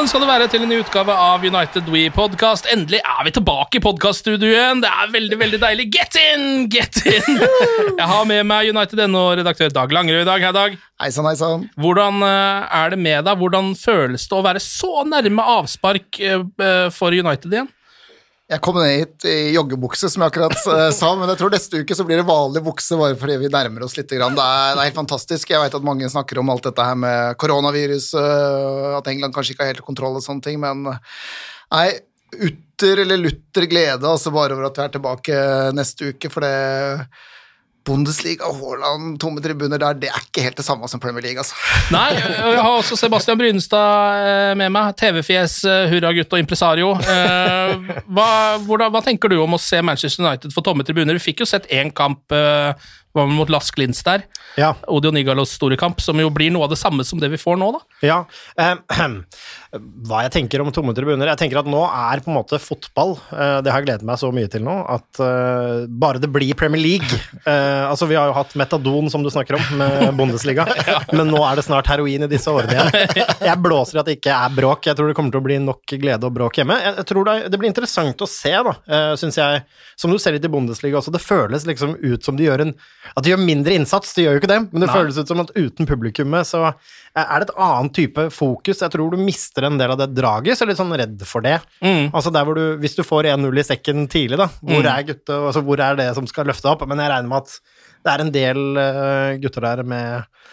Velkommen skal du være til en ny utgave av United We Podcast. Endelig er vi tilbake i podkaststudioet. Det er veldig veldig deilig. Get in! Get in! Jeg har med meg United NO-redaktør Dag Langerød i dag. Hei, Dag. Hei heisan. hei sann. Hvordan eh, er det med deg? Hvordan føles det å være så nærme avspark eh, eh, for United igjen? Jeg kom ned hit i joggebukse, som jeg akkurat eh, sa, men jeg tror neste uke så blir det vanlig bukse bare fordi vi nærmer oss litt. Det, er, det er helt fantastisk. Jeg vet at mange snakker om alt dette her med koronavirus, eh, at England kanskje ikke har helt kontroll og sånne ting, men nei, utter eller lutter glede altså bare over at vi er tilbake neste uke, for det Bundesliga, Haaland, tomme tribuner der, det er ikke helt det samme som Premier League, altså. Nei, og jeg har også Sebastian Brynestad eh, med meg. TV-fjes, eh, hurragutt og impresario. Eh, Hva, hvordan, hva tenker du om å se Manchester United få tomme tribuner? Vi fikk jo sett én kamp var vel mot Lask Linz der. Ja. Odion Igalos store kamp, som jo blir noe av det samme som det vi får nå, da. Ja. ehm, hva jeg tenker om tomme tribuner? Jeg tenker at nå er på en måte fotball eh, Det har jeg gledet meg så mye til nå, at eh, bare det blir Premier League eh, Altså, vi har jo hatt metadon, som du snakker om, med Bundesliga, men nå er det snart heroin i disse årene igjen. Jeg blåser i at det ikke er bråk. Jeg tror det kommer til å bli nok glede og bråk hjemme. Jeg, tror det, det blir interessant å se, da, uh, syns jeg. Som du ser litt i Bundesliga også, det føles liksom ut som de gjør en At de gjør mindre innsats, de gjør jo ikke det, men det Nei. føles ut som at uten publikummet så er det et annet type fokus. Jeg tror du mister en del av det draget, så er litt sånn redd for det. Mm. Altså der hvor du, Hvis du får 1-0 i sekken tidlig, da, hvor, er gutte, altså hvor er det som skal løfte opp? Men jeg regner med at det er en del eh, gutter der med eh,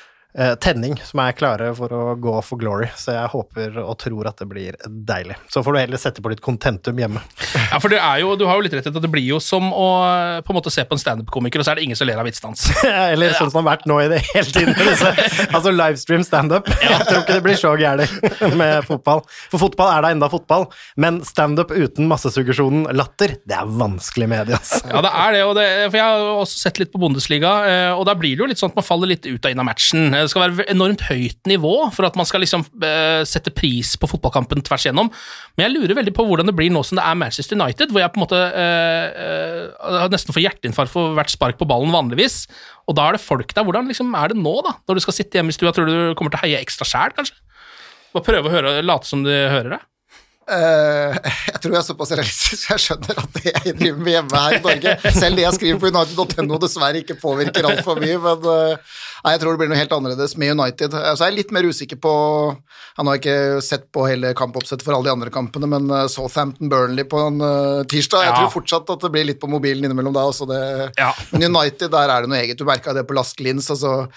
tenning som er klare for å gå for glory, så jeg håper og tror at det blir deilig. Så får du heller sette på litt contentum hjemme. Ja, for det er jo, Du har jo litt rett i at det blir jo som å eh, på en måte se på en standup-komiker, og så er det ingen som ler av vitsene hans. Eller sånn som det har vært nå i det hele tiden. disse- Altså livestream standup. Jeg tror ikke det blir så gærent med fotball. For fotball er da enda fotball, men standup uten massesuggesjonen latter, det er vanskelig medie, altså. Ja, det er det, og det, for jeg har også sett litt på Bundesliga, eh, og da blir det jo litt sånn at man faller litt ut og inn av matchen. Det skal være enormt høyt nivå for at man skal liksom uh, sette pris på fotballkampen tvers igjennom. Men jeg lurer veldig på hvordan det blir nå som det er Manchester United, hvor jeg på en måte uh, uh, nesten får hjerteinfarkt for hvert spark på ballen vanligvis. Og da er det folk der. Hvordan liksom er det nå, da? Når du skal sitte hjemme i stua, tror du du kommer til å heie ekstra sjæl, kanskje? Bare prøve å høre, late som du hører det? Eh, jeg tror jeg er såpass realistisk, så jeg skjønner at det jeg driver med hjemme her i Norge, selv det jeg skriver på United.no, dessverre ikke påvirker altfor mye. Men uh, nei, jeg tror det blir noe helt annerledes med United. Eh, Så er jeg litt mer usikker på Han har ikke sett på hele kampoppsettet for alle de andre kampene, men uh, Southampton-Burnley på en tirsdag Jeg Ja. tror fortsatt at det blir litt på mobilen innimellom da. Så det, Ja. Men United, der er det noe eget. Du merka det på Lask Lins. altså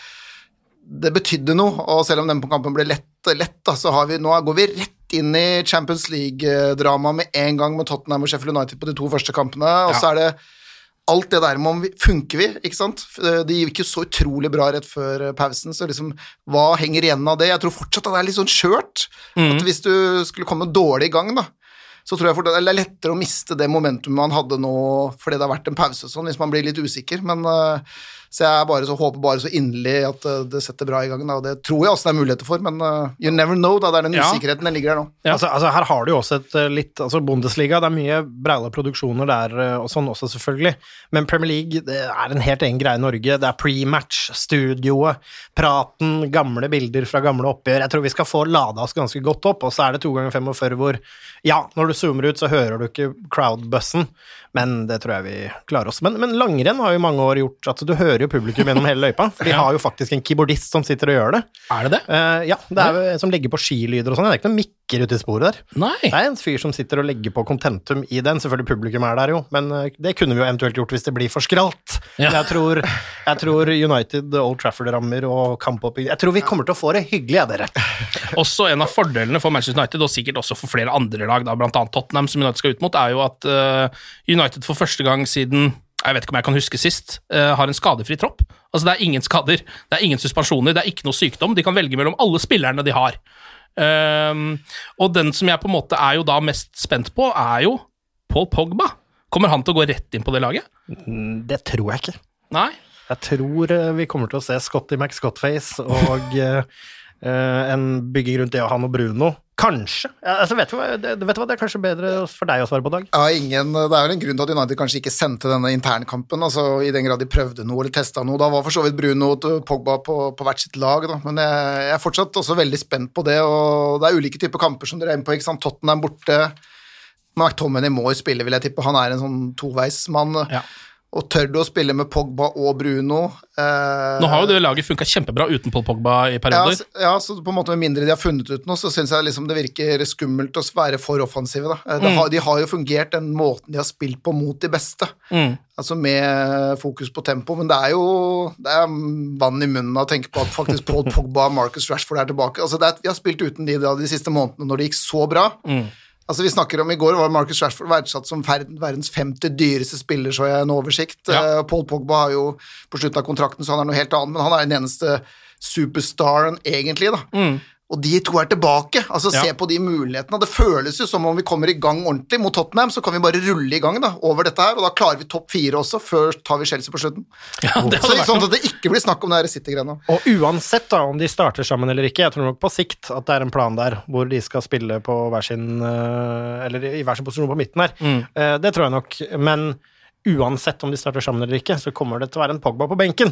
det betydde noe, og selv om den på kampen ble lett, lett da, så har vi, nå går vi rett inn i Champions League-drama med en gang med Tottenham og Sheffield United på de to første kampene, og så er det alt det der med om vi funker vi, ikke sant? Det gikk jo så utrolig bra rett før eh, pausen, så liksom, hva henger igjen av det? Jeg tror fortsatt at det er litt sånn skjørt, at hvis du skulle komme dårlig i gang da, så tror jeg for det er lettere å miste det momentumet man hadde nå fordi det har vært en pause og sånn, hvis man blir litt usikker, men eh, Så jeg bare så, håper bare så inderlig at eh, det setter bra i gang, da, det tror jeg også det er muligheter for, men uh, you never know, da. Det er den Ja. usikkerheten den ligger der nå. Ja. Altså, altså Her har du jo også et eh, litt altså Bundesliga, det er mye breile produksjoner der og sånn også, selvfølgelig. Men Premier League det er en helt egen greie i Norge. Det er pre-match, studioet, praten, gamle bilder fra gamle oppgjør. Jeg tror vi skal få lada oss ganske godt opp, og så er det to ganger 45 hvor Ja, når du zoomer ut, så hører du ikke crowd-bussen, men det tror jeg vi klarer oss. Men, men langrenn har jo i mange år gjort at du hører jo publikum gjennom hele løypa, for de har jo faktisk en keyboardist som sitter og gjør det. Er det det? Uh, ja, det er jo som legger på skilyder og sånn. Det er ikke noen mikker ute i sporet der. Nei. Det er en fyr som sitter og legger på contentum i den. Selvfølgelig publikum er der jo, men eh, det kunne vi jo eventuelt gjort hvis det blir for skralt. Ja. Jeg, tror, jeg tror United, Old Trafford-rammer og kampoppbygging Jeg tror vi kommer til å få det hyggelig, jeg, dere. Også en av fordelene for Manchester United, og sikkert også for flere andre lag, da, annet Tottenham, som United skal ut mot, er jo at uh, United for første gang siden jeg vet ikke om jeg kan huske sist, uh, har en skadefri tropp. Altså Det er ingen skader, det er ingen suspensjoner, det er ikke noe sykdom. De kan velge mellom alle spillerne de har. Um, og den som jeg på en måte er jo da mest spent på, er jo Paul Pogba. Kommer han til å gå rett inn på det laget? Mm, Det tror jeg ikke. Nei? Jeg tror eh, vi kommer til å se Scotty McScottface og eh, en bygging rundt det å ha noe Bruno. Kanskje. Altså, vet, du hva, vet du hva, det er kanskje bedre for deg å svare på, Dag. Ja, ingen, det er vel en grunn til at United kanskje ikke sendte denne internkampen, altså i den grad de prøvde noe eller testa noe. Da var for så vidt Bruno og Pogba på, på hvert sitt lag, da. men jeg, jeg er fortsatt også veldig spent på det. og Det er ulike typer kamper som dere er inne på. ikke sant? Tottenham borte. McTominay må jo spille, vil jeg tippe. Han er en sånn toveismann. Ja. Og tør du å spille med Pogba og Bruno eh, Nå har jo det laget funka kjempebra uten Paul Pogba i perioder. Ja, ja, så på en måte med mindre de har funnet ut noe, så syns jeg liksom det virker skummelt å være for offensive. Da. Eh, Mm. Har, de har jo fungert den måten de har spilt på mot de beste. Mm. Altså med fokus på tempo, men det er jo det er vann i munnen av å tenke på at faktisk Paul Pogba og Marcus Rashford er tilbake. Altså det er, vi har spilt uten de da, de siste månedene når det gikk så bra. Mm. Altså Vi snakker om I går var Marcus Rashford verdsatt som verdens femte dyreste spiller, så jeg en oversikt. Ja. Eh, Paul Pogba har jo på slutten av kontrakten, så han er noe helt annet, men han er den eneste superstaren egentlig, da. Og de to er tilbake. Altså. Ja. Se på de mulighetene. Det føles jo som om vi kommer i gang ordentlig mot Tottenham, så kan vi bare rulle i gang da, over dette her, og da klarer vi topp fire også. Før tar vi Chelsea på slutten. Ja, det Så sånn at det ikke blir snakk om det City-greiene. Og uansett da, om de starter sammen eller ikke, jeg tror nok på sikt at det er en plan der hvor de skal spille på hver sin eh, Eller i hver sin posisjon på midten her. Mm. Det tror jeg nok. Men uansett om de starter sammen eller ikke, så kommer det til å være en Pogba på benken.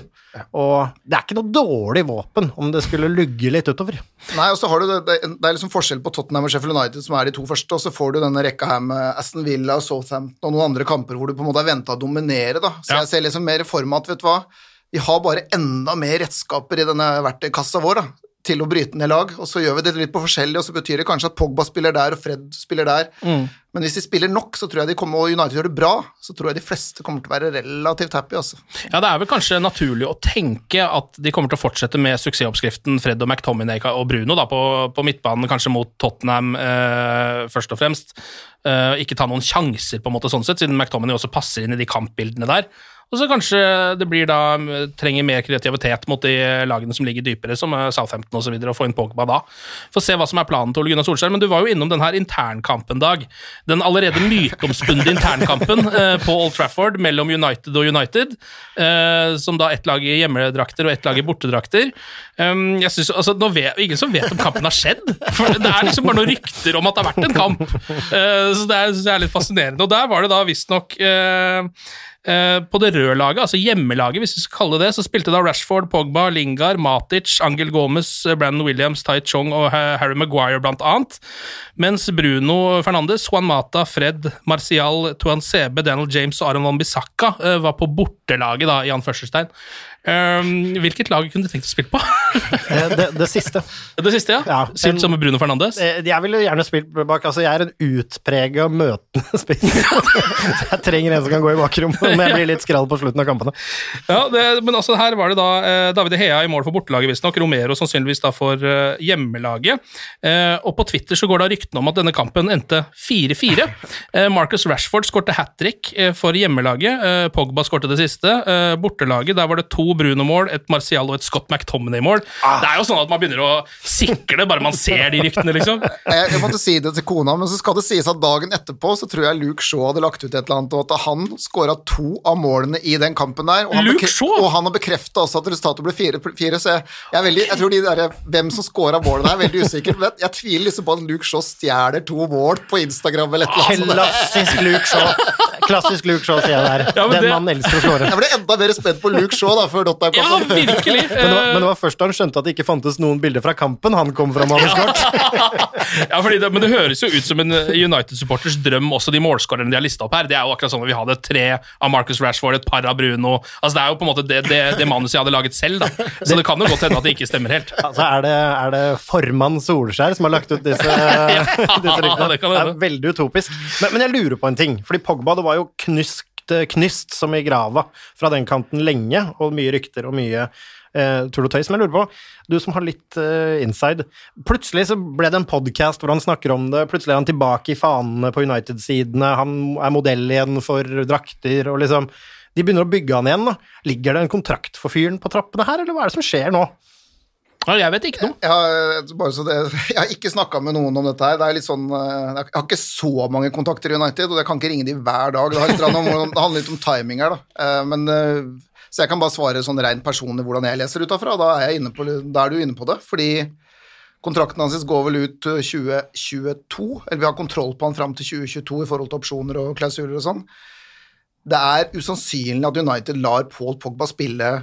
Og det er ikke noe dårlig våpen om det skulle lugge litt utover. Nei, og så har du det, det, det er liksom forskjell på Tottenham og Sheffield United, som er de to første, og så får du denne rekka her med Aston Villa og Southampton og noen andre kamper hvor du på en måte er venta å dominere, da. Så Ja. jeg ser liksom mer for meg at, vet du hva, vi har bare enda mer redskaper i denne verktøykassa vår, da. Til å bryte ned lag, og så gjør vi det litt på forskjellig, og så betyr det kanskje at Pogba spiller der og Fred spiller der. Men hvis de spiller nok, så tror jeg de kommer, og United gjør det bra, så tror jeg de fleste kommer til å være relativt happy, altså. Ja, Det er vel kanskje naturlig å tenke at de kommer til å fortsette med suksessoppskriften Fred og McTominay og Bruno da, på, på midtbanen, kanskje mot Tottenham eh, først og fremst. Eh, ikke ta noen sjanser, på en måte sånn sett, siden McTominay også passer inn i de kampbildene der. Og så kanskje det blir da trenger mer kreativitet mot de lagene som ligger dypere, som eh, Southampton osv., og, så videre, og få inn Pogba da. Få se hva som er planen til Ole Gunnar Solskjær. Men du var jo innom den her internkampen, Dag. Den allerede myteomspunne internkampen eh, på Old Trafford mellom United og United, eh, som da ett lag i hjemmedrakter og ett lag i bortedrakter. Um, jeg synes, altså, nå vet, ingen som vet om kampen har skjedd. For det er liksom bare noen rykter om at det har vært en kamp. Uh, så det er, jeg er litt fascinerende. Og der var det da visstnok uh, på det røde laget, altså hjemmelaget, hvis vi skal kalle det det, så spilte da Rashford, Pogba, Lingard, Matic, Angel Gomez, eh, Brandon Williams, Tai Chong og Harry Maguire blant annet. Mens Bruno Fernandes, Juan Mata, Fred, Marcial, Tuan Sebe, Daniel James og Aron Van Bissaka eh, var på bortelaget, da, i anførselstegn. Um, hvilket lag kunne du tenkt å spille på? Eh, Det, det siste. det siste, ja. Ja, Sylt som Bruno Fernandes. Eh, Jeg ville gjerne spilt bak Altså, jeg er en utprega møtende spiss. Jeg trenger en som kan gå i bakrommet om jeg blir litt skrall på slutten av kampene. Ja, det, men altså her var det da eh, David Hea i mål for bortelaget, visstnok. Romero sannsynligvis da for eh, hjemmelaget. Eh, og på Twitter så går da ryktene om at denne kampen endte 4-4. Eh, Marcus Rashford skårte hat trick for hjemmelaget. Pogba skårte det siste. Bortelaget, der var det to Bruno-mål, et Marcial og et Scott McTominay-mål. Ah. Det er jo sånn at man begynner å sikle bare man ser de ryktene, liksom. Jeg, jeg måtte si det til kona, men så skal det sies at dagen etterpå så tror jeg Luke Shaw hadde lagt ut et eller annet, og at han skåra to av målene i den kampen der. Og han, Luke Shaw? og han har bekrefta også at resultatet ble fire, fire så jeg, jeg, er veldig, jeg tror de der, hvem som scora målene, er veldig usikkert. Men jeg tviler liksom på at Luke Shaw stjeler to mål på Instagram eller et eller annet. Klassisk Luke Shaw. Klassisk Luke Shaw, sier jeg der. Ja, Den det- mannen elsker å skåre. Jeg ble enda mer spent på Luke Shaw da, før Ja, Dottheim-kampen. virkelig! Men det, var, men det var først da han skjønte at det ikke fantes noen bilder fra kampen han kom fra manuskort. Ja, fordi det, Men det høres jo ut som en United-supporters drøm, også de målskårerne de har lista opp her. Det er jo akkurat sånn at vi hadde tre av Marcus Rashford, et par av Bruno Altså Det er jo på en måte det, det, det manuset jeg hadde laget selv, da. Så det kan jo godt hende at det ikke stemmer helt. Altså, er det, er det formann Solskjær som har lagt ut disse, disse ryktene? det det er veldig utopisk. Men, men jeg lurer på en ting, fordi Pogba det var jo knyst, knyst som i grava fra den kanten lenge, og mye rykter og mye eh, tull og tøys. Men jeg lurer på, du som har litt eh, inside Plutselig så ble det en podkast hvor han snakker om det, plutselig er han tilbake i fanene på United-sidene, han er modell igjen for drakter, og liksom De begynner å bygge han igjen, da. Ligger det en kontrakt for fyren på trappene her, eller hva er det som skjer nå? Ja, jeg vet ikke noe. Jeg har, bare så det, jeg har ikke snakka med noen om dette her. Det sånn, eh, jeg har ikke så mange kontakter i United, og jeg kan ikke ringe de hver dag. Det, har litt om, det handler litt om timing her, da. Eh, Men, eh, så jeg kan bare svare sånn rent personlig hvordan jeg leser ut derfra. Da er, på, da er du inne på det. Fordi kontrakten hans går vel ut eh, 2022, eller vi har kontroll på han fram til 2022 i forhold til opsjoner og klausuler og sånn. Det er usannsynlig at United lar Paul Pogba spille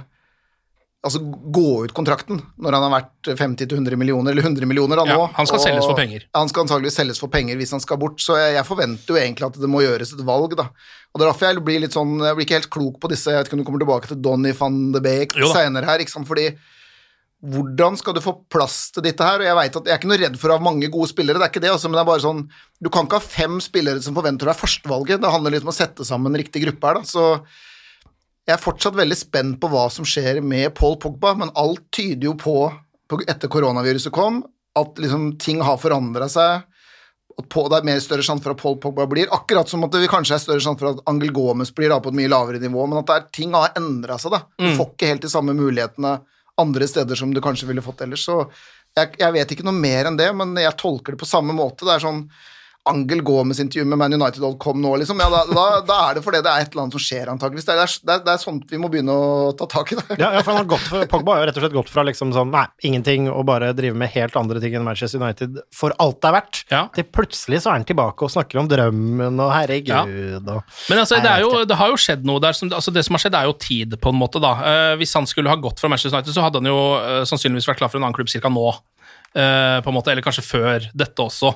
altså gå ut kontrakten når han har vært 50-100 millioner, eller 100 millioner da Ja, nå. han skal selges for penger. Han skal antageligvis selges for penger hvis han skal bort, så jeg, jeg forventer jo egentlig at det må gjøres et valg, da. Og det er derfor jeg blir litt sånn, jeg blir ikke helt klok på disse, jeg vet ikke om du kommer tilbake til Donny van de Beek seinere her, ikke sant, fordi hvordan skal du få plass til dette her? Og jeg vet at jeg er ikke noe redd for å ha mange gode spillere, det er ikke det, altså, men det er bare sånn Du kan ikke ha fem spillere som forventer å være førstevalget. Det handler litt om å sette sammen riktig gruppe her, da. Så jeg er fortsatt veldig spent på hva som skjer med Paul Pogba, men alt tyder jo på, etter koronaviruset kom, at liksom ting har forandra seg. At det er mer større sjanse for at Paul Pogba blir. Akkurat som at det kanskje er større sjanse for at Angel Gomez blir da, på et mye lavere nivå, men at er, ting har endra seg. da. Du får ikke helt de samme mulighetene andre steder som du kanskje ville fått ellers. Så jeg, jeg vet ikke noe mer enn det, men jeg tolker det på samme måte. Det er sånn Angel Gomez-intervju med Man United.com nå, liksom. Ja, da, da, da er det fordi det er et eller annet som skjer, antakeligvis. Det er, det, er, det er sånt vi må begynne å ta tak i. det. Ja, ja, for han har gått for, Pogba har jo rett og slett gått fra liksom sånn nei, ingenting og bare drive med helt andre ting enn Manchester United for alt det er verdt, Ja. til plutselig så er han tilbake og snakker om drømmen og herregud og Men altså, det, er jo, det har jo skjedd noe der. Som, altså det som har skjedd, er jo tid, på en måte. da. Uh, hvis han skulle ha gått fra Manchester United, så hadde han jo uh, sannsynligvis vært klar for en annen klubb ca. nå. uh, på en måte, Eller kanskje før dette også.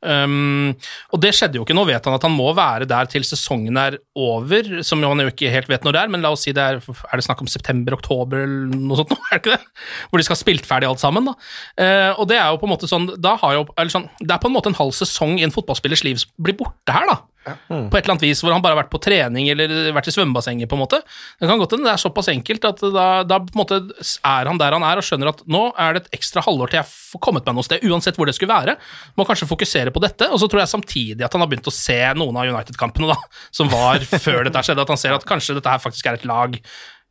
Um, og det skjedde jo ikke. Nå vet han at han må være der til sesongen er over, som jo han jo ikke helt vet når det er, men la oss si det er Er det snakk om september, oktober eller noe sånt, nå, er det ikke det? Hvor de skal ha spilt ferdig alt sammen, da. Uh, og det er jo på en måte sånn, jo, sånn Det er på en måte en halv sesong i en fotballspillers liv som blir borte her, da. På et eller annet vis, hvor han bare har vært på trening eller vært i svømmebassenget, på en måte. Det kan godt hende det er såpass enkelt at da, da på en måte er han der han er og skjønner at nå er det et ekstra halvår til jeg får kommet meg noe sted, uansett hvor det skulle være. Må kanskje fokusere på dette, og så tror jeg samtidig at han har begynt å se noen av United-kampene da, som var før dette skjedde, at han ser at kanskje dette her faktisk er et lag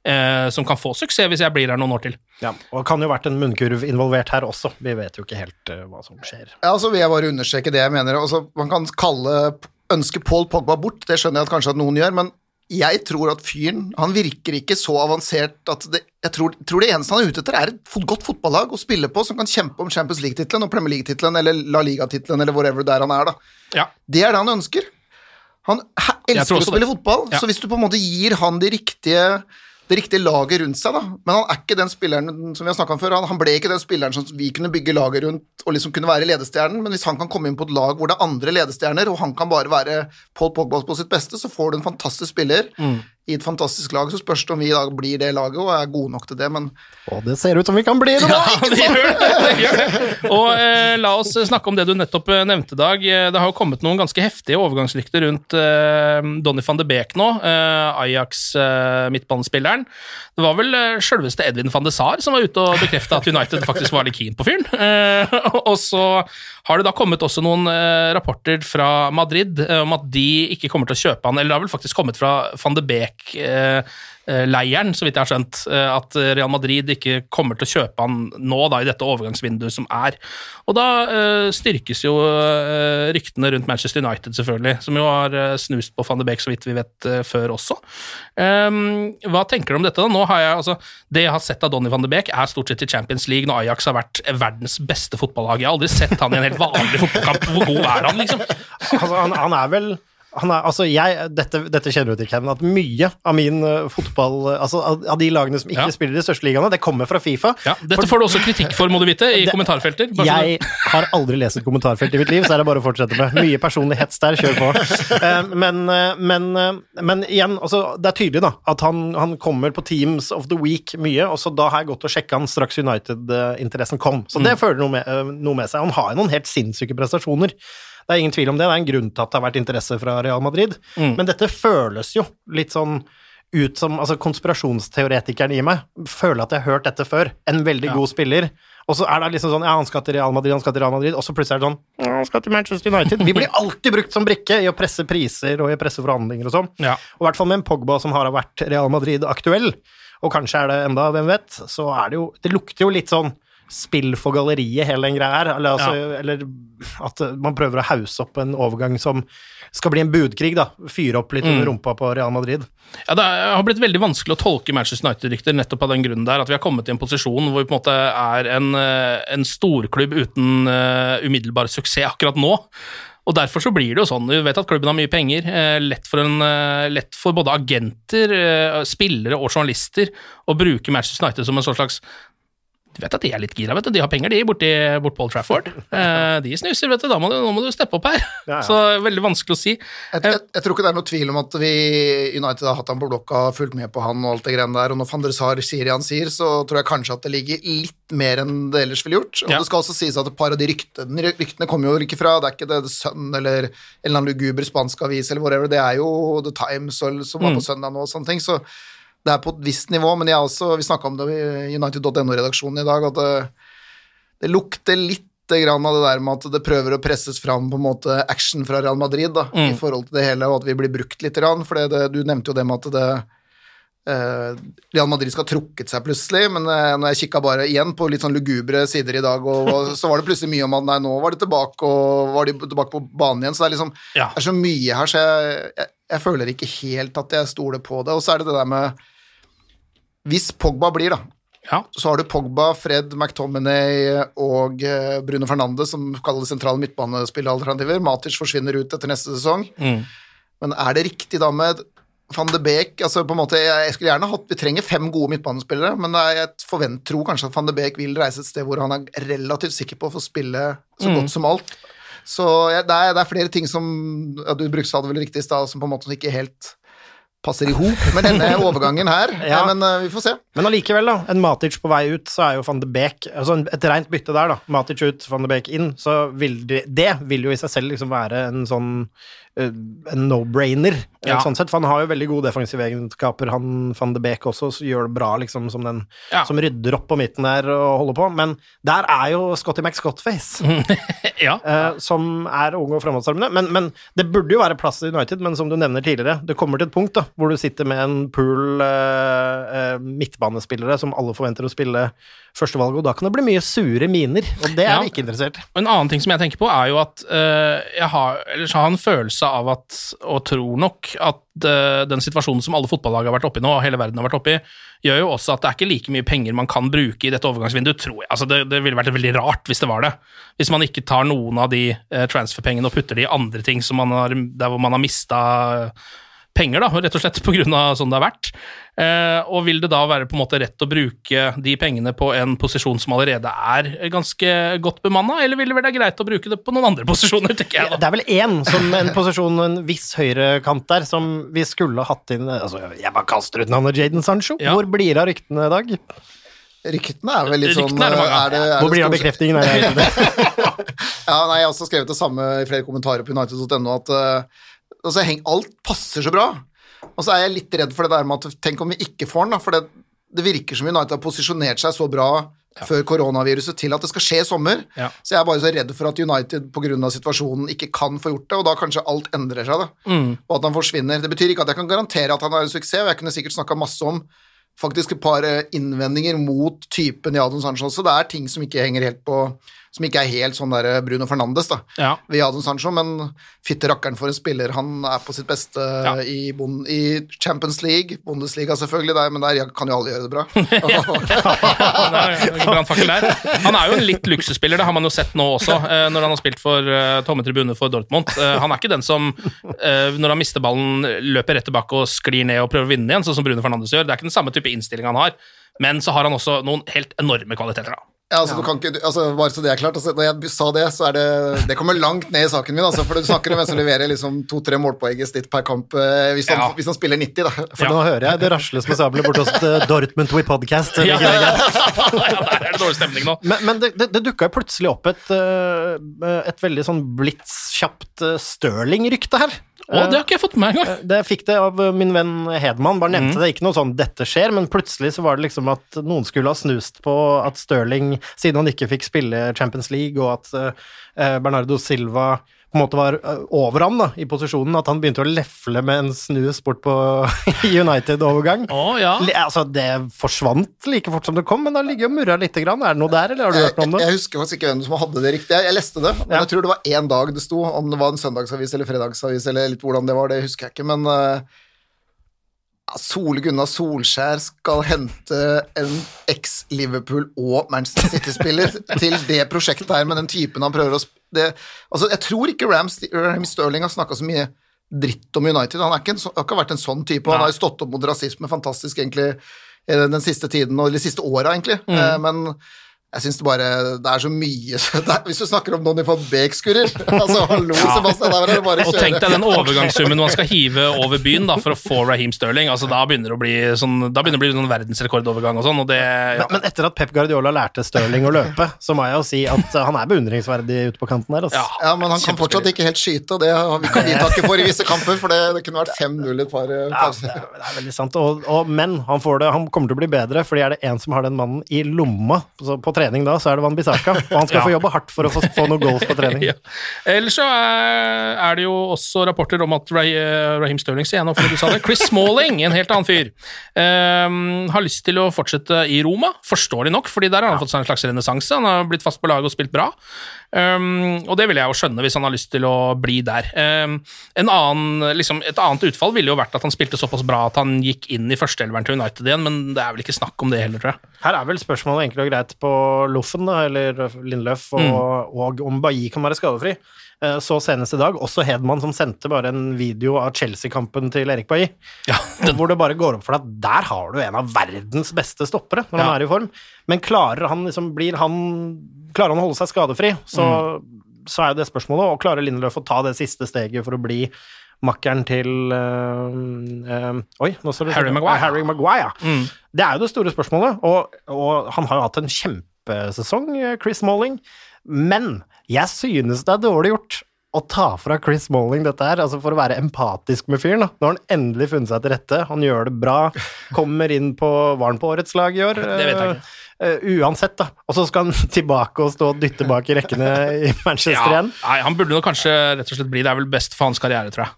eh, som kan få suksess hvis jeg blir her noen år til. Ja, og det kan jo vært en munnkurv involvert her også. Vi vet jo ikke helt uh, hva som skjer. Ja, altså vil jeg bare understreke det jeg mener. Altså, man kan kalle ønske Paul Pogba bort, det skjønner jeg at kanskje at noen gjør, men jeg tror at fyren Han virker ikke så avansert at det, Jeg tror, tror det eneste han er ute etter, er et godt fotballag å spille på som kan kjempe om Champions League-tittelen og Premier League-tittelen eller La Liga-tittelen eller whatever der han er, da. Ja. Det er det han ønsker. Han elsker å spille det. fotball, Ja. så hvis du på en måte gir han de riktige det riktige laget rundt seg, da. Men han er ikke den spilleren som vi har snakka om før. Han, ble ikke den spilleren som vi kunne bygge laget rundt og liksom kunne være ledestjernen, men hvis han kan komme inn på et lag hvor det er andre ledestjerner, og han kan bare være Paul Pogba på sitt beste, så får du en fantastisk spiller i et fantastisk lag. Så spørs det om vi i dag blir det laget og er gode nok til det, men Og det ser ut som vi kan bli det da! Ja, det gjør det. det, gjør det. Og eh, la oss snakke om det du nettopp eh, nevnte, Dag. Eh, Det har jo kommet noen ganske heftige overgangsrykter rundt eh, Donny van de Beek nå, eh, Ajax-midtbanespilleren. det var vel eh, sjølveste Edvin van de Saar som var ute og bekrefta at United faktisk var litt keen på fyren. Eh, og så har det da kommet også noen eh, rapporter fra Madrid eh, om at de ikke kommer til å kjøpe han, eller det har vel faktisk kommet fra van de Beek Beck-leiren, så vidt jeg har skjønt. eh, At Real Madrid ikke kommer til å kjøpe han nå, da, i dette overgangsvinduet som er. Og da eh, styrkes jo eh, ryktene rundt Manchester United, selvfølgelig, som jo har snust på van de Beek, så vidt vi vet, før også. Um, hva tenker du om dette? da? Nå har jeg, altså, Det jeg har sett av Donny van de Beek, er stort sett i Champions League når Ajax har vært verdens beste fotballag. Jeg har aldri sett han i en helt vanlig fotballkamp. Hvor god er han, liksom? Altså, han, han er vel han er, altså jeg, dette, dette kjenner du til, Ken, at mye av min uh, fotball altså av, de lagene som ikke Ja. spiller i de største ligaene, det kommer fra Fifa. Ja, dette får du også kritikk for, må du vite, i Det- kommentarfelter. Jeg har aldri lest et kommentarfelt i mitt liv, så er det bare å fortsette med. Mye personlig hets der, kjør på. Uh, Men, uh, men, eh, men igjen, altså, det er tydelig da, at han, han kommer på Teams of the Week mye, og så da har jeg gått og sjekka han straks United-interessen kom. Så det føler noe med, eh, noe med seg. Han har jo noen helt sinnssyke prestasjoner. Det er ingen tvil om det. Det er en grunn til at det har vært interesse fra Real Madrid. Men dette føles jo litt sånn ut som altså Konspirasjonsteoretikeren i meg føler at jeg har hørt dette før. En veldig god spiller. Og så er det liksom sånn Ja, han skal til Real Madrid, han skal til Real Madrid, og så plutselig er det sånn «Ja, Han skal til Manchester United. Vi blir alltid brukt som brikke i å presse priser og i å presse forhandlinger og sånn. Ja. Og i hvert fall med en Pogba som har vært Real Madrid aktuell, og kanskje er det enda, hvem vet, så er det jo Det lukter jo litt sånn spill for galleriet, hele den greia her. Eller, altså, eller at man prøver å hause opp en overgang som skal bli en budkrig, da. Fyre opp litt under rumpa på Real Madrid. Ja, Det har blitt veldig vanskelig å tolke Manchester United-rykter nettopp av den grunnen der, at vi har kommet i en posisjon hvor vi på en måte er en, eh, en storklubb uten uh, umiddelbar suksess akkurat nå. Og Derfor så blir det jo sånn. Vi vet at klubben har mye penger. eh, lett, for en, eh, lett for både agenter, eh, spillere og journalister å bruke Manchester United som en sånn slags du vet at de er litt gira, vet du. De har penger, de, borti, bort på Old Trafford. Eh, de snuser, vet du. Da må du, nå må du steppe opp her. Ja, ja. Så veldig vanskelig å si. Jeg, jeg, jeg tror ikke det er noe tvil om at vi United har hatt han på blokka, fulgt med på han og alt det greiene der. Og når van der Sar sier det han sier, så tror jeg kanskje at det ligger litt mer enn det ellers ville gjort. Og Ja. det skal også sies at et par av de ryktene, ryktene kommer jo ikke fra Det er ikke det det Sun eller en eller annen luguber spansk avis eller whatever. Det er jo The Times som var på søndag nå og sånne ting. Så det er på et visst nivå. Men jeg også, vi snakka om det i United.no-redaksjonen i dag, at det, det lukter litt grann av det der med at det prøver å presses fram på en måte action fra Real Madrid da, i forhold til det hele, og at vi blir brukt litt. Grann, for det, du nevnte jo det med at det eh, Real Madrid skal ha trukket seg plutselig, men eh, når jeg kikka bare igjen på litt sånn lugubre sider i dag, og, og så var det plutselig mye om at nei, nå var de tilbake, og var de tilbake på banen igjen. Så det er liksom Ja. det er så mye her, så jeg, jeg, jeg føler ikke helt at jeg stoler på det. Og så er det det der med Hvis Pogba blir, da, Ja. så har du Pogba, Fred, McTominay og eh, Bruno Fernandes som kalles sentrale midtbanespillalternativer. Matic forsvinner ut etter neste sesong. Mm. Men er det riktig da med van de Beek altså på en måte, jeg, skulle gjerne hatt, Vi trenger fem gode midtbanespillere, men jeg tror kanskje at van de Beek vil reise et sted hvor han er relativt sikker på å få spille så godt som alt. Så ja, det, er, det er flere ting som ja, Du brukte det vel riktig i stad, som på en måte ikke helt passer i hop med denne overgangen her. Ja. Men uh, vi får se. Men allikevel, da. En Matic på vei ut, så er jo van de Beek altså Et rent bytte der, da. Matic ut, van de Beek inn. Så vil det, det vil jo i seg selv liksom være en sånn en no-brainer, eh, Ja. sånn sett. For han har jo veldig gode defensive egenskaper, han van de Beek også, så gjør det bra liksom som den Ja. som rydder opp på midten der og holder på. Men der er jo Scotty McScottface, ja. uh, som er ung og fremadstormende. Men, men det burde jo være plass i United, men som du nevner tidligere, det kommer til et punkt da, hvor du sitter med en pool uh, uh, midtbanespillere som alle forventer å spille førstevalget, og da kan det bli mye sure miner, og det er vi ikke interessert i. En annen ting som jeg tenker på, er jo at eh, jeg har, eller så har en følelse av at, og tror nok, at uh, den situasjonen som alle fotballag har vært oppe i nå, og hele verden har vært oppe i, gjør jo også at det er ikke like mye penger man kan bruke i dette overgangsvinduet, tror jeg. Altså det, det ville vært veldig rart hvis det var det. Hvis man ikke tar noen av de uh, transferpengene og putter de i andre ting man har, der hvor man har mista penger, da, rett og slett pga. sånn det har vært. Eh, og vil det da være på en måte rett å bruke de pengene på en posisjon som allerede er ganske godt bemanna, eller vil det være greit å bruke det på noen andre posisjoner, tenker jeg da. Det er vel én som en posisjon, en viss høyrekant der, som vi skulle hatt inn altså, Jeg bare kaster ut navnet Jaden Sancho. Ja. Hvor blir det av ryktene i dag? Ryktene er vel litt sånn er det mange er det, er Hvor blir det av bekreftingen? Er det- Ja, nei, Jeg har også skrevet det samme i flere kommentarer på United.no, at eh, altså, alt passer så bra. Og så er jeg litt redd for det der med at tenk om vi ikke får den, da. For det, det virker som United har posisjonert seg så bra før koronaviruset til at det skal skje i sommer. Ja. Så jeg er bare så redd for at United pga. situasjonen ikke kan få gjort det, og da kanskje alt endrer seg, da. Mm. Og at han forsvinner. Det betyr ikke at jeg kan garantere at han er en suksess, og jeg kunne sikkert snakka masse om faktisk et par eh, innvendinger mot typen Jadon Sancho også. Det er ting som ikke henger helt på Som ikke er helt sånn der eh, Bruno Fernandes, da. Ja. Vi hadde en Sancho, men fytte rakkeren for en spiller. Han er på sitt beste Ja. i, bon i Champions League, Bundesliga selvfølgelig, der, men der kan jo alle gjøre det bra. Han er jo en litt luksusspiller, det har man jo sett nå også, eh, når han har spilt for tomme tribuner for Dortmund. Eh, han er ikke den som, eh, når han mister ballen, løper rett tilbake og sklir ned og prøver å vinne igjen, sånn som Bruno Fernandes gjør. Det er ikke den samme type innstilling han har, men så har han også noen helt enorme kvaliteter. da. Ja, altså, du kan ikke, altså, bare så det er klart, altså, Når jeg sa det, så er det Det kommer langt ned i saken min, altså, for du snakker om en som leverer liksom to-tre målpoeng i snitt per kamp eh, hvis, han, Ja. hvis han spiller 90, da. For nå hører jeg det rasles med sabler borte hos eh, Dortmund We Podcast. Ja, ja, der er det dårlig stemning nå. Men, men det, det, det dukka jo plutselig opp et, eh, et veldig sånn blitskjapt Stirling-rykte her. Å, det har ikke jeg fått med meg engang. Eh, Det fikk det av eh, min venn Hedman, bare nevnte mm. det. Ikke noe sånn 'dette skjer', men plutselig så var det liksom at noen skulle ha snust på at Stirling, siden han ikke fikk spille Champions League, og at eh, Bernardo Silva på en måte var eh, over han da, i posisjonen, at han begynte å lefle med en snus bort på United-overgang. Å, ja. Altså, det forsvant like fort som det kom, men det har ligget og murra lite grann. Er det noe der, eller har du hørt noe om det? jeg husker faktisk ikke hvem som hadde det riktig. Jeg, jeg leste det, men Ja. jeg tror det var én dag det sto. Om det var en søndagsavis eller fredagsavis eller litt hvordan det var, det husker jeg ikke. Men ja, Sole Gunnar Solskjær skal hente en eks-Liverpool- og Manchester City-spiller til det prosjektet her, med den typen han prøver å det, altså, Jeg tror ikke Ram, Ram Sterling har snakka så mye dritt om United. Han er ikke har ikke vært en sånn type. Han har jo stått opp mot rasisme fantastisk egentlig eh, den siste tiden, eller de siste åra, egentlig. Eh, Men jeg syns det bare Det er så mye det er, Hvis du snakker om Donny van Beek-skurrer Altså, hallo, Sebastian, der er det bare å Og tenk deg den overgangssummen man skal hive over byen da, for å få Raheem Sterling. Altså, da begynner det å bli sånn, da begynner det å bli sånn verdensrekordovergang og sånn. Og det, ja. Men, men etter at Pep Guardiola lærte Sterling å løpe, så må jeg jo si at eh, han er beundringsverdig ute på kanten der. Altså. Ja, men han kan fortsatt ikke helt skyte, og det har vi takke for i visse kamper, for det, det kunne vært 5-0 et par, Ja, det, er, det er veldig sant. Og, og, men han, får det, han kommer til å bli bedre, fordi er det en som har den mannen i lomma på på trening da, så er det Van Bissaka. Og han skal Ja. få jobbe hardt for å få, få noen goals på trening. Ja. Ellers så er, er det jo også rapporter om at Ray, Raheem Sterling sier noe fordi du sa det. Chris Smalling, en helt annen fyr, um, har lyst til å fortsette i Roma, forståelig nok, fordi der har han fått seg en slags renessanse. Han har blitt fast på laget og spilt bra. Um, og det vil jeg jo skjønne hvis han har lyst til å bli der. Um, en annen, liksom, et annet utfall ville jo vært at han spilte såpass bra at han gikk inn i førsteelveren til United igjen, men det er vel ikke snakk om det heller, tror jeg. Her er vel spørsmålet enkelt og greit på Loffen, da, eller Lindløf, og, Mm. og om Bailly kan være skadefri. Eh, Så senest i dag også Hedman som sendte bare en video av Chelsea-kampen til Erik Bailly. Hvor det bare går opp for deg at der har du en av verdens beste stoppere når han er i form. Men klarer han liksom, blir han Klarer han å holde seg skadefri, så, så er jo det spørsmålet. Og klarer Lindløf å ta det siste steget for å bli makkeren til øh, øh, Oi, nå står det Harry Maguire. Harry Maguire. Mm. Det er jo det store spørsmålet, og, og han har jo hatt en kjempesesong, eh, Chris Malling. men jeg synes det er dårlig gjort å ta fra Chris Malling dette her, altså for å være empatisk med fyren. da. Nå har han endelig funnet seg til rette, han gjør det bra, kommer inn på Var han på årets lag i år? Det vet jeg ikke. Uh, uansett, da. Og så skal han tilbake og stå og dytte bak i rekkene i Manchester Ja, igjen. nei, han burde nok kanskje rett og slett bli Det er vel best for hans karriere, tror jeg.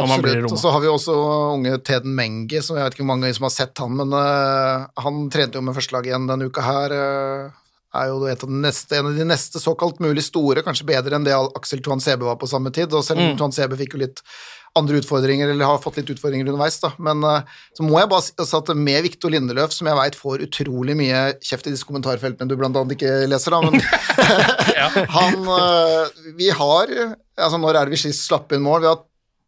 Om han blir i Absolutt. Og så har vi også unge Teden Mengi, som jeg vet ikke hvor mange som har sett han, men uh, han trente jo med førstelaget igjen denne uka her. eh, er jo et av de neste, en av de neste såkalt mulig store, kanskje bedre enn det Aksel Tuan Sebe var på samme tid. Og selv om Mm. Tuan Sebe fikk jo litt andre utfordringer, eller har fått litt utfordringer underveis, da. Men eh, så må jeg bare si altså at med Viktor Lindeløf, som jeg veit får utrolig mye kjeft i disse kommentarfeltene du blant annet ikke leser, da, men han eh, Vi har Altså, når er det vi sist slapp inn mål? Vi har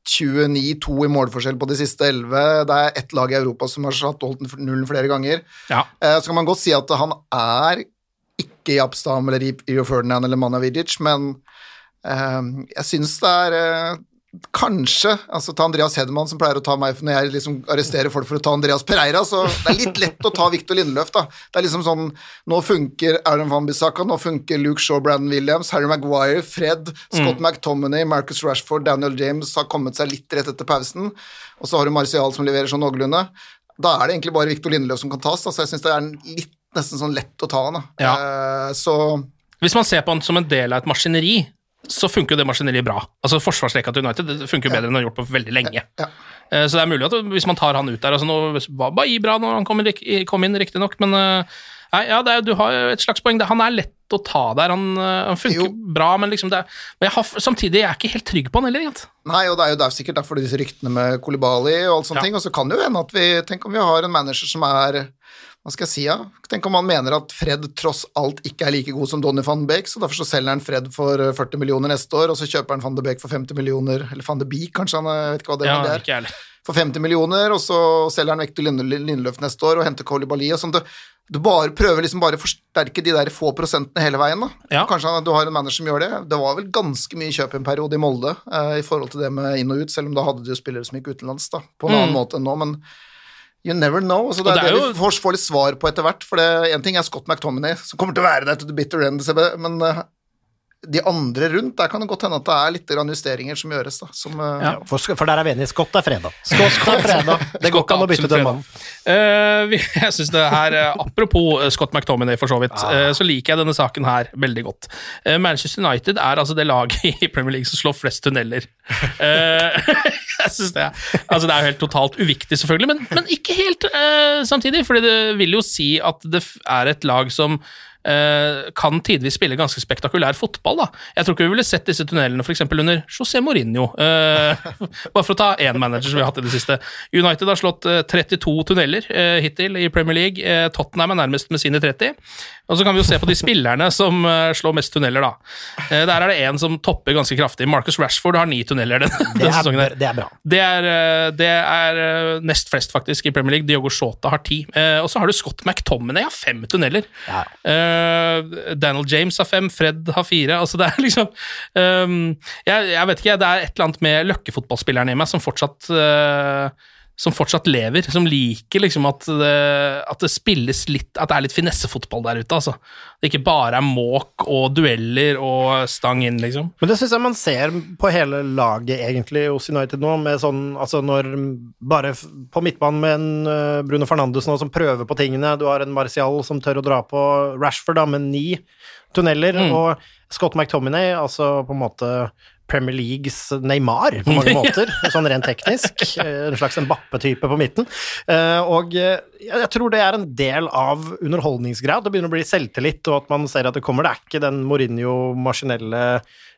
29-2 i målforskjell på de siste 11. Det er ett lag i Europa som har holdt nullen flere ganger. Ja. Eh, Så kan man godt si at han er ikke i Abstam eller i Rio Ferdinand eller Manja Vidic, men eh, jeg syns det er eh, Kanskje altså ta Andreas Hedman, som pleier å ta meg når jeg liksom arresterer folk for å ta Andreas Pereira, så det er litt lett å ta Victor Lindeløf, da. Det er liksom sånn Nå funker Aaron van Bissaka, nå funker Luke Shaw, Brandon Williams, Harry Maguire, Fred, Scott McTominay, Marcus Rashford, Daniel James har kommet seg litt rett etter pausen, og så har du Martial som leverer sånn noenlunde. Da er det egentlig bare Victor Lindeløf som kan tas, da, så jeg syns det er en litt nesten sånn lett å ta han. Ja. Eh, så Hvis man ser på han som en del av et maskineri, så funker jo det maskineriet bra. Altså Forsvarsrekka til United det funker jo bedre enn det har gjort på veldig lenge. Ja. Eh, Så det er mulig at hvis man tar han ut der altså Nå var Bailly bra når han kom inn, kom inn riktignok, men eh, nei, ja, det er, du har jo et slags poeng. Det- Han er lett å ta der. Han, eh, han funker Jo. bra, men liksom det er, men jeg har, samtidig jeg er ikke helt trygg på han heller. Egentlig. Nei, og det er jo der sikkert derfor disse ryktene med Kolibali og alt sånne Ja. ting. Og så kan det jo hende at vi Tenk om vi har en manager som er Hva skal jeg si, ja? Tenk om han mener at Fred tross alt ikke er like god som Donny van de Beek, så derfor så selger han Fred for eh, 40 millioner neste år, og så kjøper han van de Beek for 50 millioner, eller van de Beek, kanskje, han vet ikke hva det, Ja, er. ikke heller. For 50 millioner, og så selger han vekk til Linde- neste år og henter Kolibali og sånn. Du, du bare prøver liksom bare å forsterke de der få prosentene hele veien, da. Ja. Kanskje han- du har en manager som gjør det. Det var vel ganske mye kjøp en periode i Molde eh, i forhold til det med inn og ut, selv om da hadde du spillere som gikk utenlands, da, på en annen måte enn nå, men You never know. Så det, er det er det jo- vi får, får litt svar på etter hvert. For det en ting er Scott McTominay, som kommer til å være der til the bitter end, men eh, de andre rundt, der kan det godt hende at det er litt justeringer som gjøres, da. Som, eh, Ja, for, for der er vi enige. Scott er fredag. Scott er fredag. Det går ikke an å bytte den mannen. Uh, jeg synes det her, eh, Apropos Scott McTominay, for så vidt, Ah. eh, så liker jeg denne saken her veldig godt. Uh, Manchester United er altså det laget i Premier League som slår flest tunneler. Eh, jeg synes Det altså det er jo helt totalt uviktig, selvfølgelig, men, men ikke helt samtidig. fordi det vil jo si at det er et lag som kan tidvis spille ganske spektakulær fotball. da. Jeg tror ikke vi ville sett disse tunnelene f.eks. under José Mourinho. eh, bare for å ta én manager som vi har hatt i det siste. United har slått eh, 32 tunneler eh, hittil i Premier League. Eh, Tottenham er nærmest med sine 30. Og så kan vi jo se på de spillerne som eh, slår mest tunneler, da. Eh, der er det én som topper ganske kraftig. Marcus Rashford har ni tunneler denne, Det sesongen. der her. det er bra. Det er, eh, det er eh, nest flest, faktisk, i Premier League. Diogo Shota har ti. Eh, Og så har du Scott McTominay har fem tunneler. Ja. Eh, Daniel James har fem, Fred har fire. Altså det er liksom um, jeg, jeg vet ikke, det er et eller annet med løkkefotballspilleren i meg som fortsatt eh, som fortsatt lever, som liker liksom at det, at det spilles litt At det er litt finessefotball der ute, altså. Det ikke bare er måk og dueller og stang inn, liksom. Men det syns jeg man ser på hele laget egentlig hos United nå, med sånn altså når Bare på midtbanen med en eh, Bruno Fernandes nå som prøver på tingene, du har en Martial som tør å dra på Rashford da med ni tunneler, og Scott McTominay, altså på en måte Premier Leagues Neymar på mange måter, sånn rent teknisk. eh, En slags Mbappe-type på midten. Eh, Og eh, jeg tror det er en del av underholdningsgrad. Det begynner å bli selvtillit, og at man ser at det kommer. Det er ikke den Mourinho-maskinelle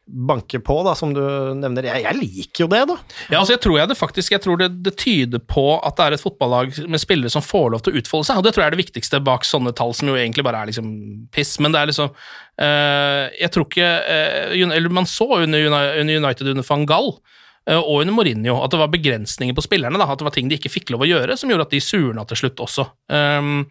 banke på, da, som du nevner. Jeg, jeg liker jo det, da. Ja, altså jeg tror jeg det faktisk Jeg tror det, det tyder på at det er et fotballag med spillere som får lov til å utfolde seg, og det tror jeg er det viktigste bak sånne tall, som jo egentlig bare er liksom piss. Men det er liksom eh, Jeg tror ikke eh, Eller man så under, United under van Gaal eh, og under Mourinho at det var begrensninger på spillerne. Da, at det var ting de ikke fikk lov å gjøre, som gjorde at de surna til slutt også. Um,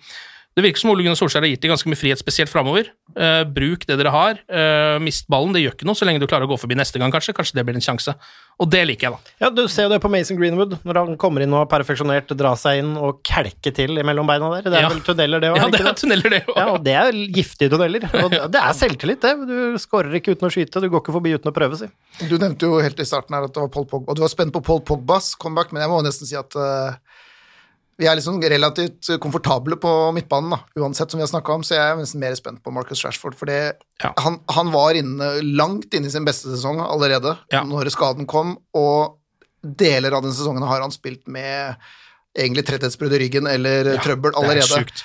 det virker som Ole Gunnar Solskjær har gitt dem ganske mye frihet, spesielt framover. Uh, bruk det dere har. Uh, mist ballen, det gjør ikke noe, så lenge du klarer å gå forbi neste gang, kanskje. Kanskje det blir en sjanse. Og det liker jeg, da. Ja, Du ser jo det på Mason Greenwood, når han kommer inn og har perfeksjonert, dra seg inn og kelke til mellom beina der. Det er Ja. vel tunneler, det òg? Ja, det er tunneler, det òg. Ja, og det er giftige tunneler. Og det- det er selvtillit, det. Du skårer ikke uten å skyte, du går ikke forbi uten å prøve, si. Du nevnte jo helt i starten her at det var Paul Pogba, og du var spent på Paul Pogbas comeback, men jeg må nesten si at eh, vi er liksom relativt komfortable på midtbanen, da, uansett som vi har snakka om, så jeg er nesten mer spent på Marcus Rashford, for Ja. han, han var inne, langt inne i sin beste sesong allerede Ja. når skaden kom, og deler av den sesongen har han spilt med egentlig tretthetsbrudd i ryggen eller trøbbel Det er allerede.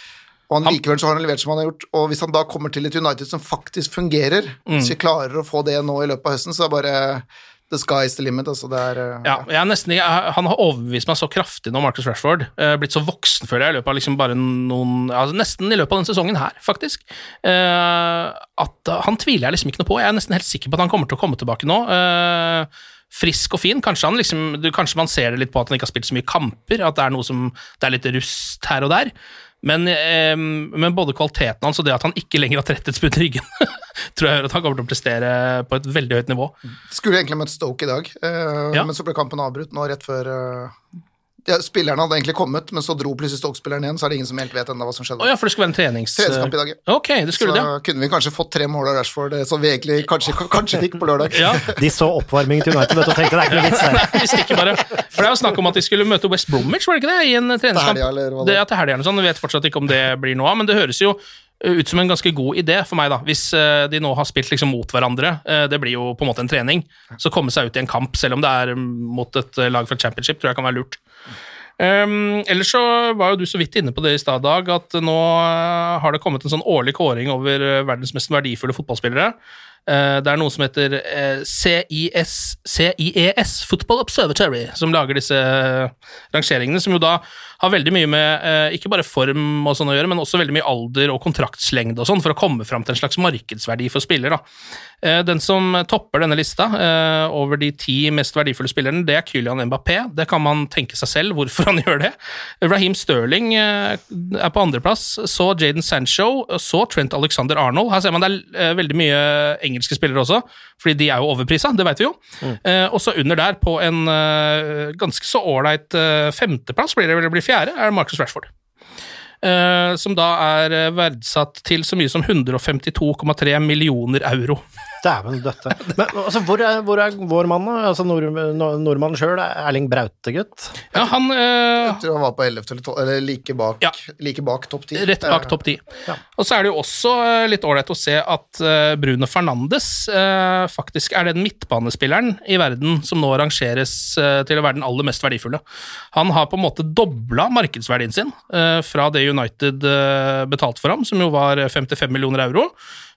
Og han, Han- likevel så har han levert som han har gjort, og hvis han da kommer til et United som faktisk fungerer, Mm. hvis vi klarer å få det nå i løpet av høsten, så er det bare the sky's the limit, altså det er eh, Ja, er nesten, jeg, han har overbevist meg så kraftig nå, Marcus Rashford. Uh, blitt så voksen, føler jeg, i løpet av liksom bare noen altså Nesten i løpet av denne sesongen her, faktisk. Uh, at Han tviler jeg liksom ikke noe på. Jeg er nesten helt sikker på at han kommer til å komme tilbake nå. Frisk og fin. Kanskje, han liksom, du, kanskje man ser det litt på at han ikke har spilt så mye kamper, at det er noe som Det er litt rust her og der. Men, eh, men både kvaliteten hans og det at han ikke lenger har tretthetsbrudd i ryggen, tror jeg at han kommer til å prestere på et veldig høyt nivå. Skulle egentlig møtt Stoke i dag, eh, Ja. men så ble kampen avbrutt nå rett før, eh, ja, spillerne hadde egentlig kommet, men så dro plutselig Stoke-spilleren igjen, så er det ingen som helt vet ennå hva som skjedde. Oh, ja, for det skulle være en trenings... Treningskamp i dag, ja. Ok, det skulle så det, ja. kunne vi kanskje fått tre mål av Rashford, det som vi egentlig kanskje, kanskje fikk på lørdag. Ja. De så oppvarmingen til United og tenkte det er ikke noe vits her. Vi stikker bare. For det er jo snakk om at de skulle møte West Bromwich, var det ikke det? I en treningskamp. helga, eller hva det det er. til helga sånn. Vi vet fortsatt ikke om det blir noe av, men det høres jo eh, ut som en ganske god idé for meg, da. Hvis eh, de nå har spilt liksom mot hverandre. Eh, det blir jo på en måte en trening. Så komme seg ut i en kamp, selv om det er mm, mot et eh, lag fra championship, tror jeg kan være lurt. Um, ellers så var jo du så vidt inne på det i stad, Dag, at nå eh, har det kommet en sånn årlig kåring over eh, verdens mest verdifulle fotballspillere. Uh, det er noe som heter uh, CIS, CIES, Football Observatory, som lager disse rangeringene, som jo da har veldig mye med eh, ikke bare form og sånn å gjøre, men også veldig mye alder og kontraktslengde og sånn, for å komme fram til en slags markedsverdi for spiller. da. Eh, Den som topper denne lista eh, over de ti mest verdifulle spillerne, det er Kylian Mbappé. Det kan man tenke seg selv hvorfor han gjør det. Raheem Sterling er på andreplass, så Jaden Sancho, så Trent Alexander Arnold. Her ser man det er veldig mye engelske spillere også, fordi de er jo overprisa, det vet vi jo. Eh, Og så under der, på en ganske så ålreit femteplass, blir det vel bli fjerde, er Marcus Rashford. Eh, som da er eh, verdsatt til så mye som 152,3 millioner euro. Dæven døtte. Men altså, hvor er, hvor er vår mann, da? Altså nord, nord, nordmannen sjøl, Erling Braute, gutt? Ja, han øh, Jeg tror han var på 11. eller 12, eller like bak, Ja. like bak topp 10. Rett bak topp ti. Og så er det jo også eh, litt ålreit å se at eh, Bruno Fernandes øh, faktisk er den midtbanespilleren i verden som nå rangeres til å være den aller mest verdifulle. Han har på en måte dobla markedsverdien sin fra det United betalte for ham, som jo var 55 millioner euro.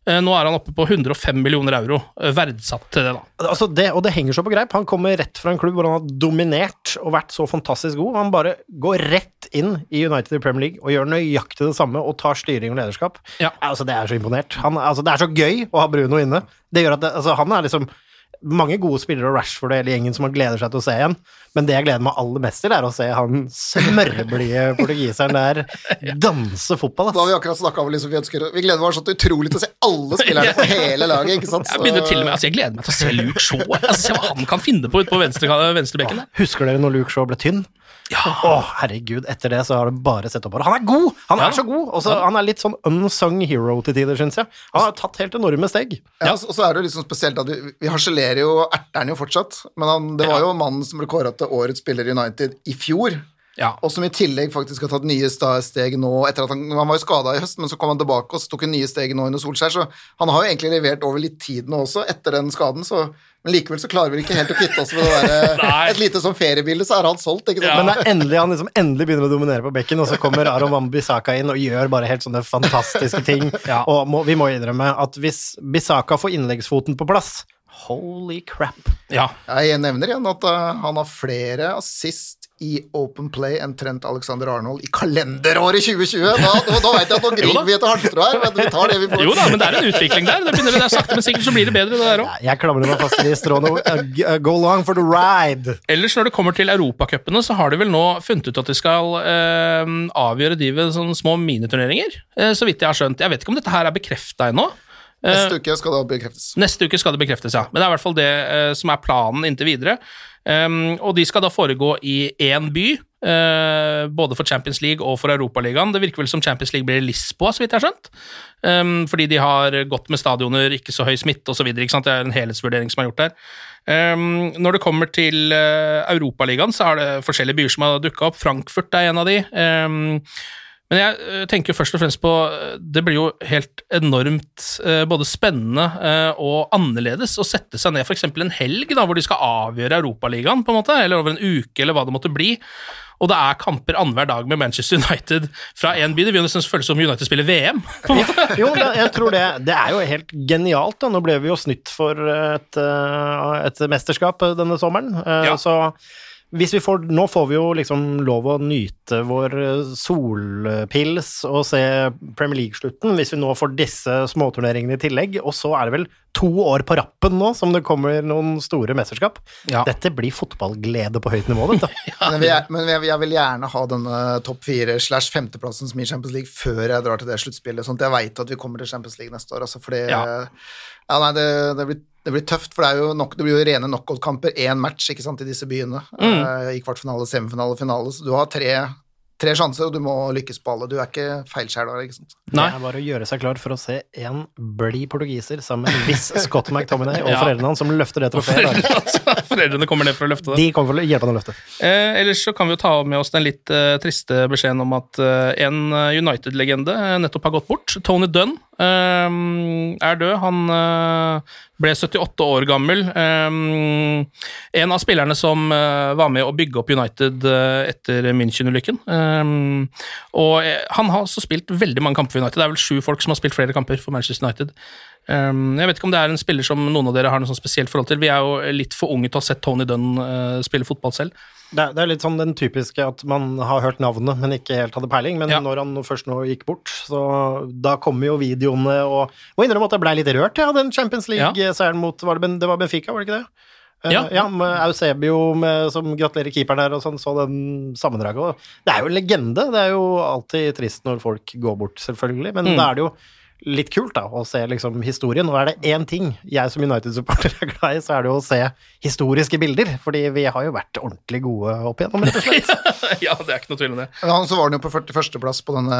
Eh, Nå er han oppe på 105 millioner euro, eh, verdsatt til det, da. Altså det, og det henger så på greip. Han kommer rett fra en klubb hvor han har dominert og vært så fantastisk god. Han bare går rett inn i United i Premier League og gjør nøyaktig det samme og tar styring og lederskap. Ja. Altså, det er så imponert. Han, altså, det er så gøy å ha Bruno inne. Det gjør at det, altså, han er liksom mange gode spillere og Rashford og hele gjengen som man gleder seg til å se igjen, men det jeg gleder meg aller mest til, er å se han smørblide portugiseren der danse fotball. Da har vi akkurat snakka om liksom, vi, ønsker, vi gleder oss så utrolig til å se alle spillerne på hele laget. ikke sant? Jeg begynner til og med, altså jeg gleder meg til å se Luke Shaw. Altså, se hva han kan finne på ute på venstre, venstre bekken, Husker dere når Luke Shaw ble tynn? Ja. Å, herregud, etter det så har du bare sett oppover. Han er god! Han er Ja. så god! Også, ja. Han er litt sånn unsung hero til tider, syns jeg. Han har tatt helt enorme steg. Ja, og så er det jo sånn spesielt at vi, vi harselerer jo erteren jo fortsatt, men han, det var jo mannen som ble kåra til årets spiller i United i fjor. Ja. Og som i tillegg faktisk har tatt nye steg nå etter at han, han var jo skada i høst, men så kom han tilbake og så tok han nye steg nå under Solskjær, så han har jo egentlig levert over litt tid nå også, etter den skaden, så men likevel så klarer vi ikke helt å kvitte oss med det der, et lite sånn feriebilde, så er han solgt, ikke sant? Men det er endelig han liksom endelig begynner å dominere på bekken, og så kommer Aron Van Bissaka inn og gjør bare helt sånne fantastiske ting. Ja. Og må, vi må innrømme at hvis Bissaka får innleggsfoten på plass Holy crap. Ja. Jeg nevner igjen at uh, han har flere assist i Open Play enn Trent Alexander Arnold i kalenderåret 2020. Da, da, da vet jeg at nå griner vi etter halmstrå her, men vi tar det vi får. Jo da, men det er en utvikling der. Det begynner, det er sakte, men sikkert så blir det bedre, det der òg. Jeg klamrer meg fast i de stråene. Uh, uh, Go long for the ride! Ellers når det kommer til europacupene, så har de vel nå funnet ut at de skal eh, avgjøre de ved sånne små miniturneringer, eh, så vidt jeg har skjønt. Jeg vet ikke om dette her er bekrefta ennå. Eh, Neste uke skal det bekreftes. Neste uke skal det bekreftes, ja. Men det er i hvert fall det eh, som er planen inntil videre. Um, og de skal da foregå i én by, uh, både for Champions League og for Europaligaen. Det virker vel som Champions League blir Lisboa, så vidt jeg har skjønt. Um, fordi de har gått med stadioner, ikke så høy smitte osv. Det er en helhetsvurdering som er gjort der. Um, når det kommer til uh, Europaligaen, så er det forskjellige byer som har dukka opp. Frankfurt er en av de. Um, men jeg eh, tenker først og fremst på eh, Det blir jo helt enormt eh, både spennende og annerledes å sette seg ned f.eks. en helg da, hvor de skal avgjøre Europaligaen, på en måte, eller over en uke, eller hva det måtte bli. Og det er kamper annenhver dag med Manchester United fra én by. Det vil nesten føles som United spiller VM. på en måte. Jo, jeg tror det, det er jo helt genialt. Da. Nå ble vi jo snytt for et, et mesterskap denne sommeren. Ja. Så hvis vi får, nå får vi jo liksom lov å nyte vår uh, solpils og se Premier League-slutten, hvis vi nå får disse småturneringene i tillegg. Og så er det vel to år på rappen nå som det kommer noen store mesterskap. Ja. Dette blir fotballglede på høyt nivå, dette. Men, jeg, men jeg, jeg vil gjerne ha denne topp fire slash femteplassen som i Champions League før jeg drar til det sluttspillet, sånn at jeg veit at vi kommer til Champions League neste år. Altså fordi Ja. ja. nei, det, det blir det blir tøft, for det, er jo nok, det blir jo rene knockout-kamper, én match ikke sant, i disse byene. eh, I kvartfinale, semifinale, finale. Så du har tre, tre sjanser, og du må lykkes på alle. Du er ikke feilskjæra, ikke sant. Nei. Det er bare å gjøre seg klar for å se en blid portugiser sammen med en viss Scott McTominay og Ja. foreldrene hans som løfter det trofeet. Foreldrene kommer ned for å løfte det. De kommer for å hjelpe han å løfte. Eh, ellers så kan vi jo ta med oss den litt eh, triste beskjeden om at eh, en eh, United-legende eh, nettopp har gått bort. Tony Dunn eh, er død. Han ble 78 år gammel. En av spillerne som var med å bygge opp United etter München-ulykken. Og han har også spilt veldig mange kamper for United. Det er vel sju folk som har spilt flere kamper for Manchester United. Um, jeg vet ikke om det er en spiller som noen av dere har noe sånn spesielt forhold til. Vi er jo litt for unge til å ha sett Tony Dunn eh, spille fotball selv. Det er, det er litt sånn den typiske at man har hørt navnet, men ikke helt hadde peiling. Men Ja. når han først nå gikk bort, så da kommer jo videoene og Må innrømme at jeg blei litt rørt, ja, den Champions League-seieren mot var det, det var Benfica, var det ikke det? Eh, Ja. ja med Eusebio med, som gratulerer keeperen der og sånn, så den sammendraget. Det er jo en legende. Det er jo alltid trist når folk går bort, selvfølgelig, men Mm. da er det jo litt kult da, å se liksom historien. Og er det én ting jeg som United-supporter er glad i, så er det jo å se historiske bilder. Fordi vi har jo vært ordentlig gode opp igjennom, rett og slett. ja, det er ikke noe tvil om det. Ja, så var den jo på 41.-plass på denne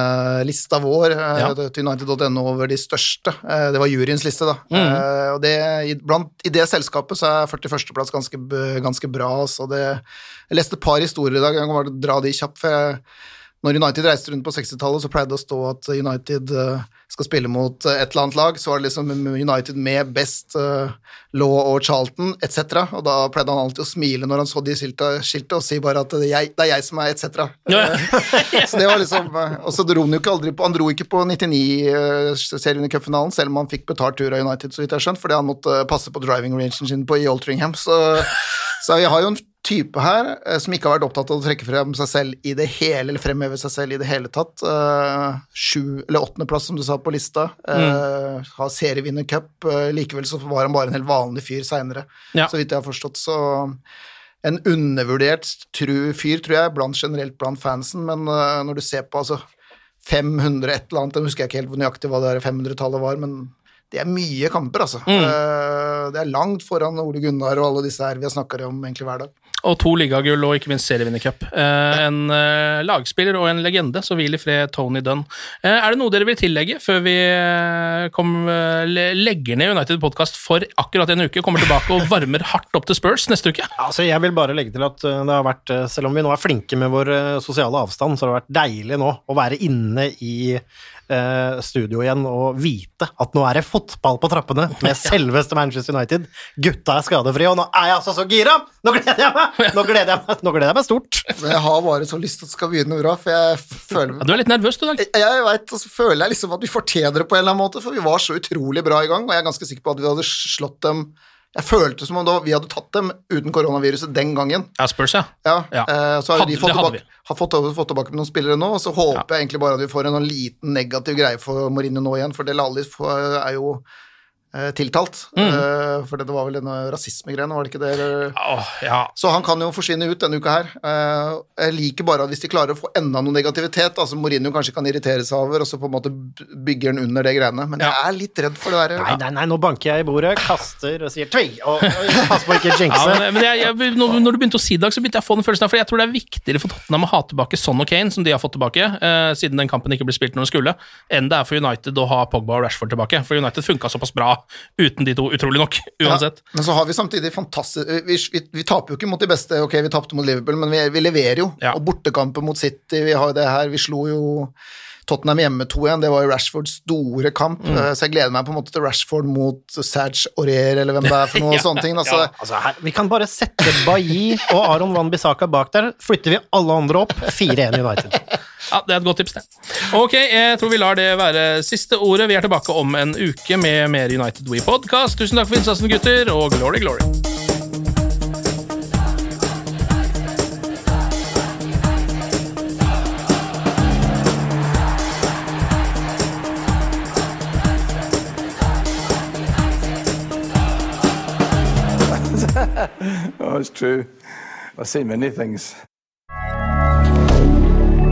lista vår, eh, Ja. til United.no over de største. Eh, Det var juryens liste, da. Mm. Eh, Og det, i, blant, I det selskapet så er 41.-plass ganske, ganske bra. Så det, jeg leste et par historier i dag, jeg kan bare dra de kjapt. for jeg når United reiste rundt på 60-tallet, så pleide det å stå at United eh, skal spille mot eh, et eller annet lag. Så var det liksom United med Best, uh, Law og Charlton etc. Og da pleide han alltid å smile når han så de skilta- og si bare at det er jeg, det er jeg som er etc. Så det var liksom eh, Og så dro han jo ikke aldri på Han dro ikke på 99-serien i cupfinalen, selv om han fikk betalt tur av United, så vidt jeg har skjønt, fordi han måtte passe på driving rangen sin på i Altringham. Så, så vi har jo en type her eh, som ikke har vært opptatt av å trekke frem seg selv i det hele, eller fremheve seg selv i det hele tatt. Eh, sju- eller åttendeplass, som du sa på lista. Mm. har serievinnercup. Likevel så var han bare en helt vanlig fyr seinere, Ja. så vidt jeg har forstått. Så en undervurdert tru, fyr, tror jeg, blant, generelt blant fansen, men eh, når du ser på altså 500 et eller annet, jeg husker jeg ikke helt hvor nøyaktig hva det der 500-tallet var, men det er mye kamper, altså. Mm. det er langt foran Ole Gunnar og alle disse her vi har snakka om egentlig hver dag. Og to ligagull og ikke minst serievinnercup. Eh, en eh, lagspiller og en legende, så hvil i fred Tony Dunn. Eh, er det noe dere vil tillegge før vi eh, kom, eh, le- legger ned United Podcast for akkurat en uke, kommer tilbake og varmer hardt opp til Spurs neste uke? Altså, jeg vil bare legge til at uh, det har vært, selv om vi nå er flinke med vår sosiale avstand, så har det vært deilig nå å være inne i uh, studio igjen og vite at nå er det fotball på trappene med selveste Manchester United. Gutta er skadefrie, og nå er jeg altså så gira! Nå gleder jeg meg! Nå gleder jeg meg, nå gleder jeg meg stort. Jeg har bare så lyst til at det skal begynne bra, for jeg føler Ja, du er litt nervøs du, Dag. Jeg, jeg vet, og så føler jeg liksom at vi fortjener det på en eller annen måte, for vi var så utrolig bra i gang, og jeg er ganske sikker på at vi hadde slått dem Jeg følte som om da vi hadde tatt dem uten koronaviruset den gangen. Ja, Spurs, ja. Ja, Ja. eh, så har Hadde- de fått tilbake, har fått, fått tilbake med noen spillere nå, og så håper jeg egentlig bare at vi får en sånn liten negativ greie for Mourinho nå igjen, for Del Alli er jo tiltalt. Mm. Eh, for det var vel denne rasismegreiene, var det ikke det? Oh, ja. Så han kan jo forsvinne ut denne uka her. Eh, jeg liker bare at hvis de klarer å få enda noe negativitet, altså Mourinho kanskje kan irritere seg over, og så på en måte bygger han under det greiene, men jeg er litt redd for det der. Nei, nei, nei, nå banker jeg i bordet, kaster og sier tvi, og, og pass på ikke å Ja, jinxe. men, men jeg, jeg, når, når du begynte å si det, så begynte jeg å få den følelsen av For jeg tror det er viktigere for Tottenham å ha tilbake Son og Kane, som de har fått tilbake, eh, siden den kampen ikke ble spilt når den skulle, enn det er for United å ha Pogba og Rashford tilbake. For United funka såpass bra uten de to, utrolig nok, uansett. Ja, men så har vi samtidig fantastisk vi, vi, vi taper jo ikke mot de beste, ok, vi tapte mot Liverpool, men vi, vi leverer jo. Ja. Og bortekamper mot City, vi har jo det her, vi slo jo Tottenham hjemme 2-1, det var jo Rashfords store kamp, Mm. eh, så jeg gleder meg på en måte til Rashford mot Serge Aurier, eller hvem det er for noe Ja, sånne ting. Altså, ja. Altså her, vi kan bare sette Bailly og Aron Van Bissaka bak der, flytter vi alle andre opp, 4-1 United. Ja, Det er et godt tips, det. Ok, jeg tror vi lar det være siste ordet. Vi er tilbake om en uke med mer United We Podcast. Tusen takk for innsatsen, gutter, og glory, glory. Oh, it's true. I've seen many things.